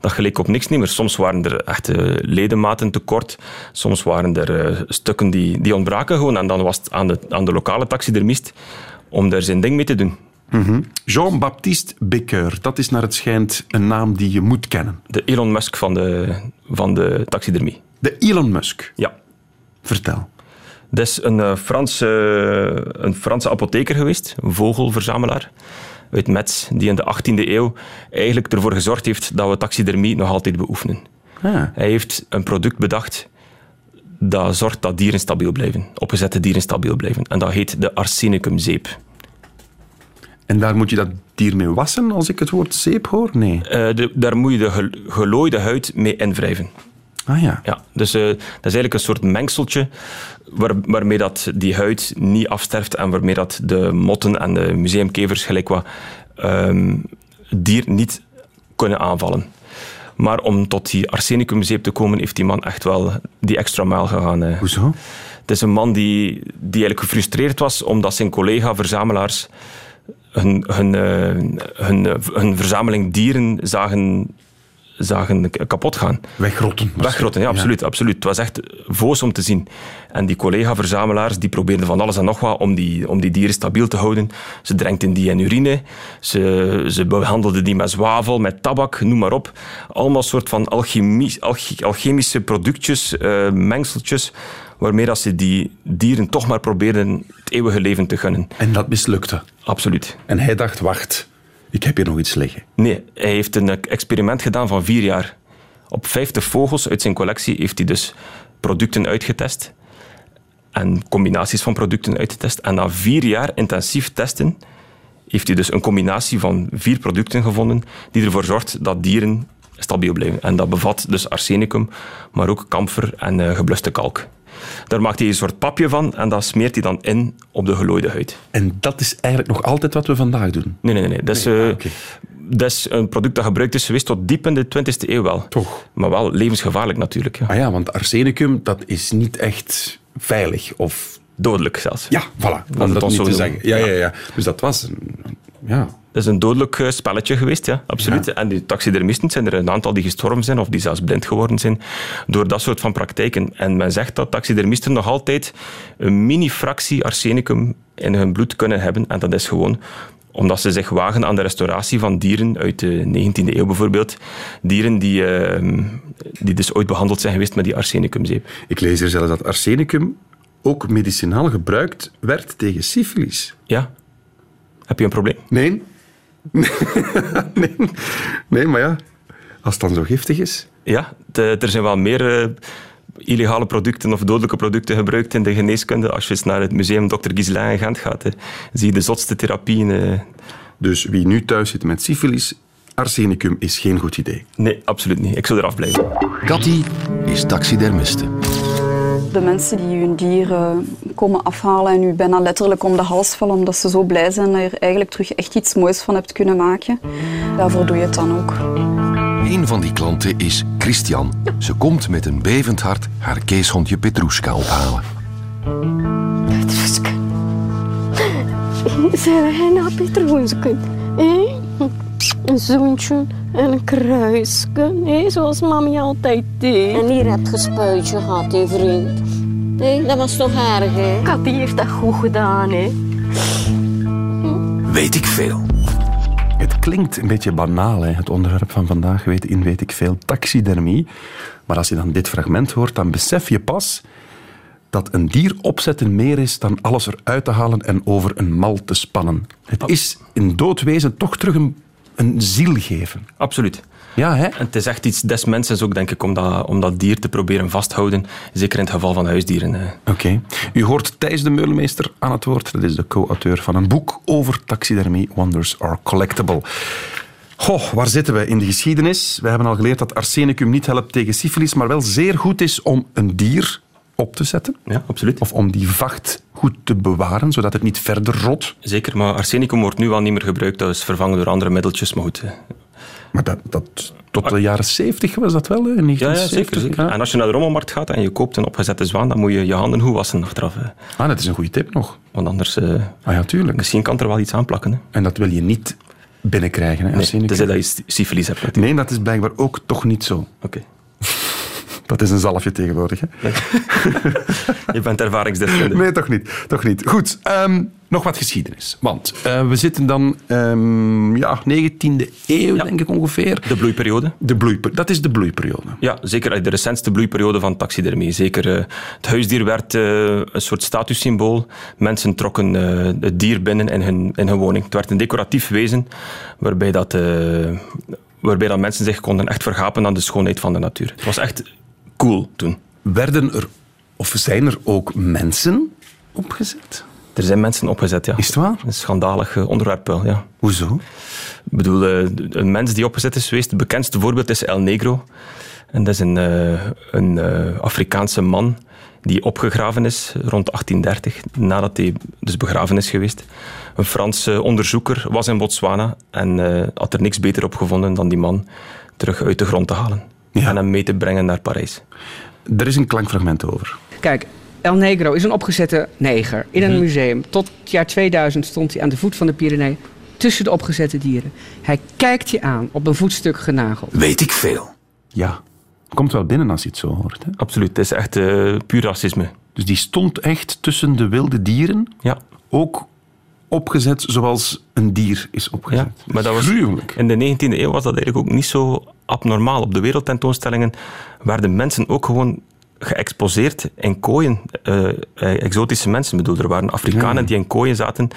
dat geleek op niks niet meer. Soms waren er echt eh, ledematen tekort. Soms waren er eh, stukken die, die ontbraken gewoon. En dan was het aan de, aan de lokale taxidermist om daar zijn ding mee te doen. Jean-Baptiste Becker, dat is naar het schijnt een naam die je moet kennen. De Elon Musk van de, van de taxidermie. De Elon Musk. Ja. Vertel. Dat is een, eh, Franse, een Franse apotheker geweest, een vogelverzamelaar uit Metz, die in de 18e eeuw eigenlijk ervoor gezorgd heeft dat we taxidermie nog altijd beoefenen. Ah, Hij heeft een product bedacht dat zorgt dat dieren stabiel blijven, opgezette dieren stabiel blijven. En dat heet de arsenicumzeep. en daar moet je dat dier mee wassen, als ik het woord zeep hoor? Nee. Eh, de- daar moet je de gel- gelooide huid mee invrijven. Ah ja. Ja, dus eh, dat is eigenlijk een soort mengseltje waar, waarmee dat die huid niet afsterft en waarmee dat de motten en de museumkevers gelijk wat ehm, het dier niet kunnen aanvallen. Maar om tot die arsenicumzeep te komen, heeft die man echt wel die extra mijl gegaan. eh. Hoezo? Het is een man die, die eigenlijk gefrustreerd was omdat zijn collega-verzamelaars hun, hun, eh, hun, hun verzameling dieren zagen, zagen kapot gaan. Wegrotten. Wegrotten, ja, absoluut, absoluut. Het was echt voos om te zien. En die collega-verzamelaars die probeerden van alles en nog wat om die, om die dieren stabiel te houden. Ze drenkten die in urine, ze, ze behandelden die met zwavel, met tabak, noem maar op. Allemaal soort van alchemie, alch- alchemische productjes, eh, mengseltjes, waarmee dat ze die dieren toch maar probeerden het eeuwige leven te gunnen. En dat mislukte. Absoluut. En hij dacht, wacht, ik heb hier nog iets liggen. Nee, hij heeft een experiment gedaan van vier jaar. Op 50 vogels uit zijn collectie heeft hij dus producten uitgetest. En combinaties van producten uitgetest. En na vier jaar intensief testen heeft hij dus een combinatie van vier producten gevonden die ervoor zorgt dat dieren stabiel blijven. En dat bevat dus arsenicum, maar ook kamfer en eh, gebluste kalk. Daar maakt hij een soort papje van en dat smeert hij dan in op de gelooide huid. En dat is eigenlijk nog altijd wat we vandaag doen. Nee, nee, nee. nee. Dat, is, Nee, eh, ah, dat is een product dat gebruikt is geweest tot diep in de 20e eeuw wel. Toch? Maar wel levensgevaarlijk natuurlijk. Ja. Ah ja, want arsenicum, dat is niet echt veilig. Of... Dodelijk zelfs. Ja, voilà. Om dat ons niet zo te zeggen. Ja, ja, ja. Dus dat was... een- Ja. Dat is een dodelijk eh, spelletje geweest, ja, absoluut. En die taxidermisten zijn er een aantal die gestorven zijn of die zelfs blind geworden zijn door dat soort van praktijken. En men zegt dat taxidermisten nog altijd een mini-fractie arsenicum in hun bloed kunnen hebben. En dat is gewoon omdat ze zich wagen aan de restauratie van dieren uit de 19e eeuw bijvoorbeeld. Dieren die, ehm, die dus ooit behandeld zijn geweest met die arsenicumzeep. Ik lees hier zelfs dat arsenicum ook medicinaal gebruikt werd tegen syfilis. Ja. Heb je een probleem? Nee. nee. Nee, maar ja, als het dan zo giftig is. Ja, de- er zijn wel meer eh, illegale producten of dodelijke producten gebruikt in de geneeskunde. Als je eens naar het museum Dr. Gislain in Gent gaat, hè, zie je de zotste therapieën. eh. Dus wie nu thuis zit met syfilis, arsenicum is geen goed idee. Nee, absoluut niet. Ik zou eraf blijven. Cathy is taxidermiste. De mensen die hun dieren komen afhalen en u bijna letterlijk om de hals vallen omdat ze zo blij zijn dat je er eigenlijk terug echt iets moois van hebt kunnen maken. Daarvoor doe je het dan ook. Een van die klanten is Christian. Ze komt met een bevend hart haar keeshondje Petrushka ophalen. Petruska. Zijn wij nou Petruska? Een zoontje en een kruisje, eh? zoals mami altijd deed. En hier heb je spuitje gehad, hè, vriend. Nee, dat was toch erg, hè? Katty heeft dat goed gedaan, hè? Weet ik veel. Het klinkt een beetje banaal, hè, het onderwerp van vandaag, weet, in weet ik veel, taxidermie. Maar als je dan dit fragment hoort, dan besef je pas dat een dier opzetten meer is dan alles eruit te halen en over een mal te spannen. Het is in doodwezen toch terug een, een ziel geven. Absoluut. Ja, hè? En het is echt iets des mensen ook, denk ik, om dat, om dat dier te proberen vasthouden. Zeker in het geval van huisdieren. Oké. U hoort Thijs de Meulemeester aan het woord. Dat is de co-auteur van een boek over taxidermie, Wonders Are Collectible. Goh, waar zitten we in de geschiedenis? We hebben al geleerd dat arsenicum niet helpt tegen syfilis, maar wel zeer goed is om een dier op te zetten. Ja, absoluut. Of om die vacht goed te bewaren, zodat het niet verder rot. Zeker, maar arsenicum wordt nu al niet meer gebruikt. Dat is vervangen door andere middeltjes. Maar goed, eh. Maar dat, dat, tot de jaren 70 was dat wel, hè? in ja, ja, 1970. zeker. zeker. En als je naar de rommelmarkt gaat en je koopt een opgezette zwaan, dan moet je je handen goed wassen achteraf. Ah, dat is een goede tip nog. Want anders, eh, Ah ja, tuurlijk. misschien kan er wel iets aanplakken. Hè. En dat wil je niet binnenkrijgen, hè, Nee, tenzij dat je syfilis hebt. natuurlijk. Nee, dat is blijkbaar ook toch niet zo. Oké. Dat is een zalfje tegenwoordig. Hè? Je bent ervaringsdeskundige. Nee, toch niet. Toch niet. Goed, ehm, nog wat geschiedenis. Want eh, we zitten dan, ehm, ja, 19e eeuw, Ja. denk ik ongeveer. De bloeiperiode. De bloeiper dat is de bloeiperiode. Ja, zeker de recentste bloeiperiode van taxidermie. Zeker eh, het huisdier werd eh, een soort statussymbool. Mensen trokken het dier binnen in hun, in hun woning. Het werd een decoratief wezen waarbij, dat, waarbij dat mensen zich konden echt vergapen aan de schoonheid van de natuur. Het was echt cool toen. Werden er, of zijn er ook mensen opgezet? Er zijn mensen opgezet, ja. Is het waar? Een schandalig eh, onderwerp wel, ja. Hoezo? Ik bedoel, eh, een mens die opgezet is geweest, het bekendste voorbeeld is El Negro. En dat is een, eh, een eh, Afrikaanse man die opgegraven is rond 1830, nadat hij dus begraven is geweest. Een Franse onderzoeker was in Botswana en eh, had er niks beter op gevonden dan die man terug uit de grond te halen. Ja. En hem mee te brengen naar Parijs. Er is een klankfragment over. Kijk, El Negro is een opgezette neger in een museum. Tot het jaar 2000 stond hij aan de voet van de Pyrenee tussen de opgezette dieren. Hij kijkt je aan op een voetstuk genageld. Weet ik veel. Ja. Komt wel binnen als je het zo hoort. Hè? Absoluut, het is echt eh, puur racisme. Dus die stond echt tussen de wilde dieren, Ja. ook opgezet zoals een dier is opgezet. Ja, maar dat was, gruwelijk. in de 19e eeuw was dat eigenlijk ook niet zo abnormaal. Op de wereldtentoonstellingen werden mensen ook gewoon geëxposeerd in kooien. Eh, eh, exotische mensen, bedoel, er waren Afrikanen Ja. die in kooien zaten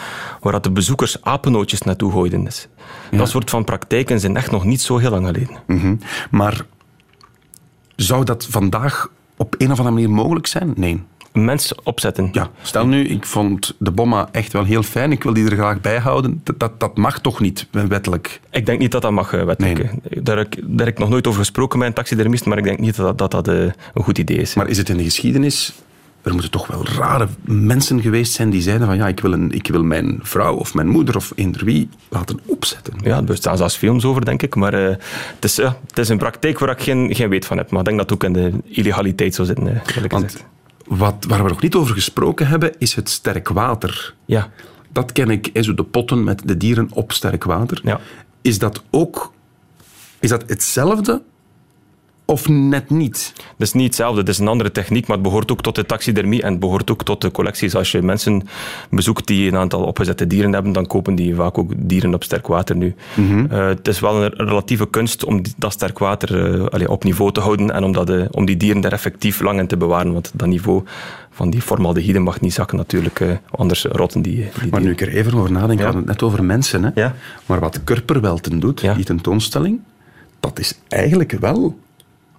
waar dat de bezoekers apennootjes naartoe gooiden. Dus Dat soort van praktijken zijn echt nog niet zo heel lang geleden. Mhm. Maar zou dat vandaag op een of andere manier mogelijk zijn? Nee. Mens opzetten. Ja, stel nu, ik vond de bomma echt wel heel fijn. Ik wil die er graag bij houden. Dat, dat, dat mag toch niet wettelijk? Ik denk niet dat dat mag, eh, wettelijk. Nee. Daar, heb ik- daar heb ik nog nooit over gesproken met een taxidermist, maar ik denk niet dat dat, dat, eh, een goed idee is. Maar is het in de geschiedenis... Er moeten toch wel rare mensen geweest zijn die zeiden van ja, ik wil, een, ik wil mijn vrouw of mijn moeder of eender wie laten opzetten. Ja, er bestaan zelfs films over, denk ik. Maar eh, het, is, ja, het is een praktijk waar ik geen, geen weet van heb. Maar ik denk dat het ook in de illegaliteit zou zitten, eh, eerlijk Want gezegd. Wat, waar we nog niet over gesproken hebben, is het sterk water. Ja, Dat ken ik, zo de potten met de dieren op sterk water. Ja. Is dat ook is dat hetzelfde Of net niet? Dat is niet hetzelfde. Het is een andere techniek, maar het behoort ook tot de taxidermie en het behoort ook tot de collecties. Als je mensen bezoekt die een aantal opgezette dieren hebben, dan kopen die vaak ook dieren op sterk water nu. Mhm. Eh, het is wel een relatieve kunst om dat sterk water eh, allee, op niveau te houden en om, dat, eh, om die dieren daar effectief lang in te bewaren. Want dat niveau van die formaldehyde mag niet zakken natuurlijk, anders rotten die, die Maar nu ik er even over nadenk, we hadden het net over mensen. Hè? Ja. Maar wat Kurperwelten doet, die tentoonstelling, dat is eigenlijk wel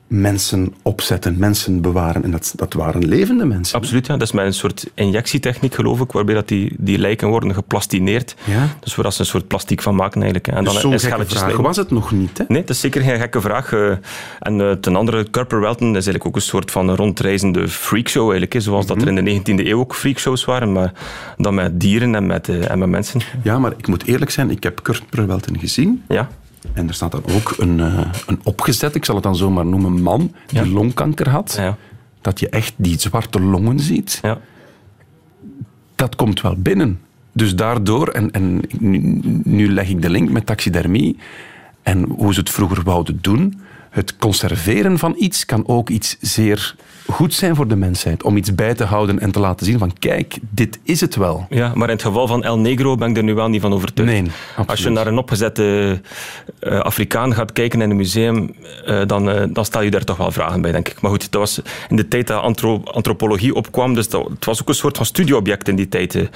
mensen opzetten, mensen bewaren. En dat, dat waren levende mensen. Absoluut, ja. Dat is met een soort injectietechniek, geloof ik, waarbij dat die, die lijken worden geplastineerd. Ja. Dus waar ze een soort plastiek van maken eigenlijk. En Dus dan zo'n gekke vraag was het nog niet, hè? Nee, dat is zeker geen gekke vraag. eh. En eh, ten andere, Kurper Welton is eigenlijk ook een soort van rondreizende freakshow, eigenlijk. hè. Zoals dat er in de 19e eeuw ook freakshows waren, maar dan met dieren en met, eh, en met mensen. Ja, maar ik moet eerlijk zijn, ik heb Kurperwelten gezien. Ja. En er staat dan ook een, eh, een opgezet, ik zal het dan zomaar noemen, man die longkanker had. Dat je echt die zwarte longen ziet. Ja. Dat komt wel binnen. Dus daardoor, en, en nu, nu leg ik de link met taxidermie en hoe ze het vroeger wouden doen. Het conserveren van iets kan ook iets zeer goed zijn voor de mensheid. Om iets bij te houden en te laten zien van kijk, dit is het wel. Ja, maar in het geval van El Negro ben ik er nu wel niet van overtuigd. Nee, Als je naar een opgezette eh, Afrikaan gaat kijken in een museum, eh, dan, eh, dan stel je daar toch wel vragen bij, denk ik. Maar goed, dat was in de tijd dat antro- antropologie opkwam, dus dat, het was ook een soort van studieobject in die tijd. Het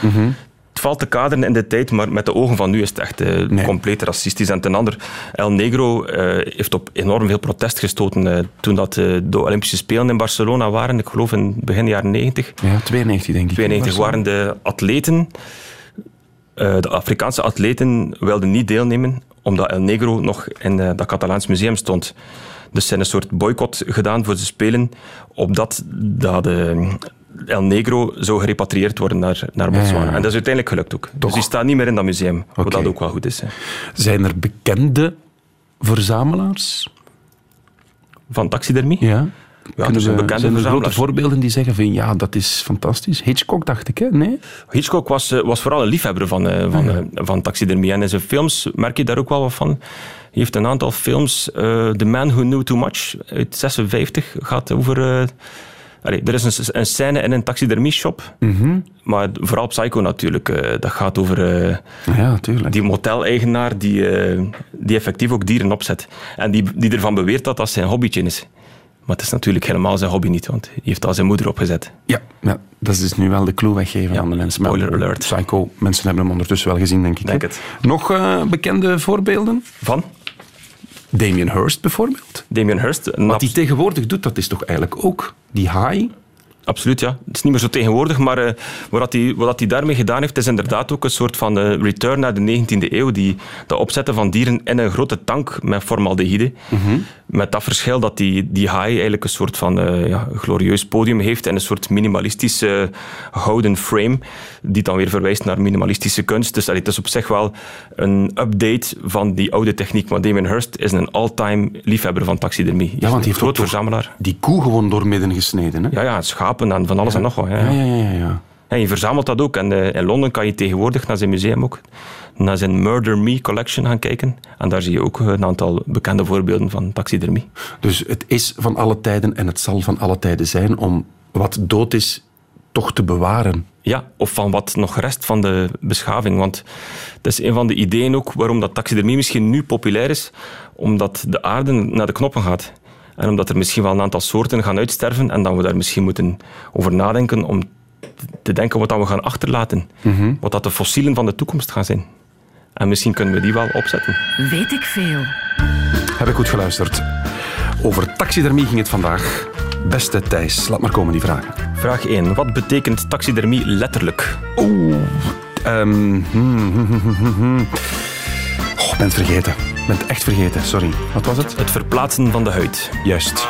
valt te kaderen in de tijd, maar met de ogen van nu is het echt eh, compleet racistisch. En ten ander, El Negro eh, heeft op enorm veel protest gestoten eh, toen dat, de Olympische Spelen in Barcelona waren. Ik geloof in begin jaren 90. Ja, 92 denk ik. 92 waren de atleten, de Afrikaanse atleten wilden niet deelnemen, omdat El Negro nog in dat Catalaans museum stond. Dus ze zijn een soort boycott gedaan voor de Spelen, opdat dat eh, El Negro zou gerepatrieerd worden naar, naar Botswana. Ja, ja, ja. En dat is uiteindelijk gelukt ook. Dus die staat niet meer in dat museum, wat dat ook wel goed is. hè. Zijn er bekende verzamelaars? Van taxidermie? Ja. Ja, Kunnen er zijn bekende zijn er grote voorbeelden die zeggen van ja, dat is fantastisch. Hitchcock dacht ik, hè? Nee? Hitchcock was, eh, was vooral een liefhebber van, eh, van, eh, van taxidermie. En in zijn films merk je daar ook wel wat van. Hij heeft een aantal films. The Man Who Knew Too Much uit 56 gaat over... allee, er is een, een scène in een taxidermie-shop. Mhm. Maar vooral Psycho natuurlijk. eh, dat gaat over eh, Ja, tuurlijk. die moteleigenaar die, eh, die effectief ook dieren opzet. En die, die ervan beweert dat dat zijn hobbytje is. Maar het is natuurlijk helemaal zijn hobby niet, want hij heeft al zijn moeder opgezet. Ja, ja, dat is dus nu wel de clue weggeven aan de mensen. spoiler alert. Psycho, mensen hebben hem ondertussen wel gezien, denk ik. Denk het. Nog bekende voorbeelden? Van? Damien Hirst bijvoorbeeld. Damien Hirst. Wat hij tegenwoordig doet, dat is toch eigenlijk ook die haai? Absoluut, ja. Het is niet meer zo tegenwoordig, maar eh, wat, hij, wat hij daarmee gedaan heeft, is inderdaad ook een soort van eh, return naar de 19e eeuw. Die, dat opzetten van dieren in een grote tank met formaldehyde. Met dat verschil dat die, die haai eigenlijk een soort van eh, ja, glorieus podium heeft en een soort minimalistische houden frame, die dan weer verwijst naar minimalistische kunst. Dus allee, het is op zich wel een update van die oude techniek. Maar Damien Hirst is een all-time liefhebber van taxidermie. Ja, want een hij heeft groot ook toch verzamelaar. die koe gewoon doormidden gesneden. Hè? Ja, ja, en van alles en nog wat. Ja, Ja, ja, ja. ja, ja. en je verzamelt dat ook. En eh, in Londen kan je tegenwoordig naar zijn museum ook, naar zijn Murder Me collection gaan kijken. En daar zie je ook een aantal bekende voorbeelden van taxidermie. Dus het is van alle tijden en het zal van alle tijden zijn om wat dood is toch te bewaren. Ja, of van wat nog rest van de beschaving. Want dat is een van de ideeën ook waarom dat taxidermie misschien nu populair is. Omdat de aarde naar de knoppen gaat. En omdat er misschien wel een aantal soorten gaan uitsterven. En dat we daar misschien moeten over nadenken om te denken wat dat we gaan achterlaten. Mhm. Wat dat de fossielen van de toekomst gaan zijn. En misschien kunnen we die wel opzetten. Weet ik veel. Heb ik goed geluisterd. Over taxidermie ging het vandaag. Beste Thijs, laat maar komen die vragen. Vraag 1. Wat betekent taxidermie letterlijk? Oeh, ehm, hmm, hmm, hmm, hmm, hmm. Oh, ik ben het vergeten. Ik ben het echt vergeten, sorry. Wat was het? Het verplaatsen van de huid. Juist.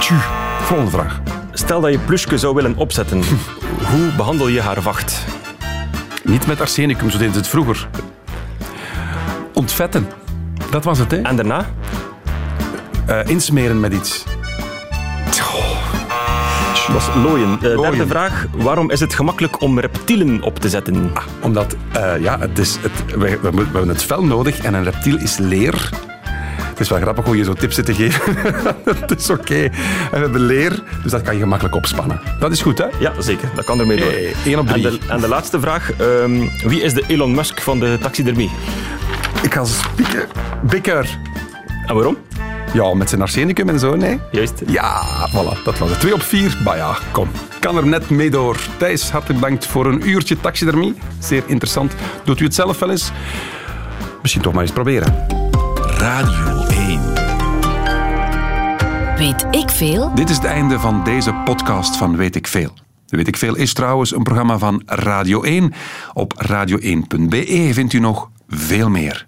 Tju, volgende vraag. Stel dat je Pluske zou willen opzetten. Hoe behandel je haar vacht? Niet met arsenicum, zo deden ze het vroeger. Ontvetten. Dat was het, hè? En daarna? Eh, insmeren met iets. Dat is looien. Looien. derde vraag. Waarom is het gemakkelijk om reptielen op te zetten? Omdat, eh, ja, het is het, we, we, we hebben het vel nodig en een reptiel is leer. Het is wel grappig hoe je zo tips zit te geven. het is oké. En we hebben leer, dus dat kan je gemakkelijk opspannen. Dat is goed, hè? Ja, zeker. Dat kan ermee door. Hey, één op drie. En de, en de laatste vraag. ehm, wie is de Elon Musk van de taxidermie? Ik ga spieken. Bikker. En waarom? Ja, met zijn arsenicum en zo, nee? Juist. Ja, voilà, dat was het. Twee op vier. Maar ja, kom. Kan er net mee door. Thijs, hartelijk bedankt voor een uurtje taxidermie. Zeer interessant. Doet u het zelf wel eens? Misschien toch maar eens proberen. Radio 1. Weet ik veel? Dit is het einde van deze podcast van Weet ik Veel. Weet ik Veel is trouwens een programma van Radio 1. Op radio1.be vindt u nog veel meer.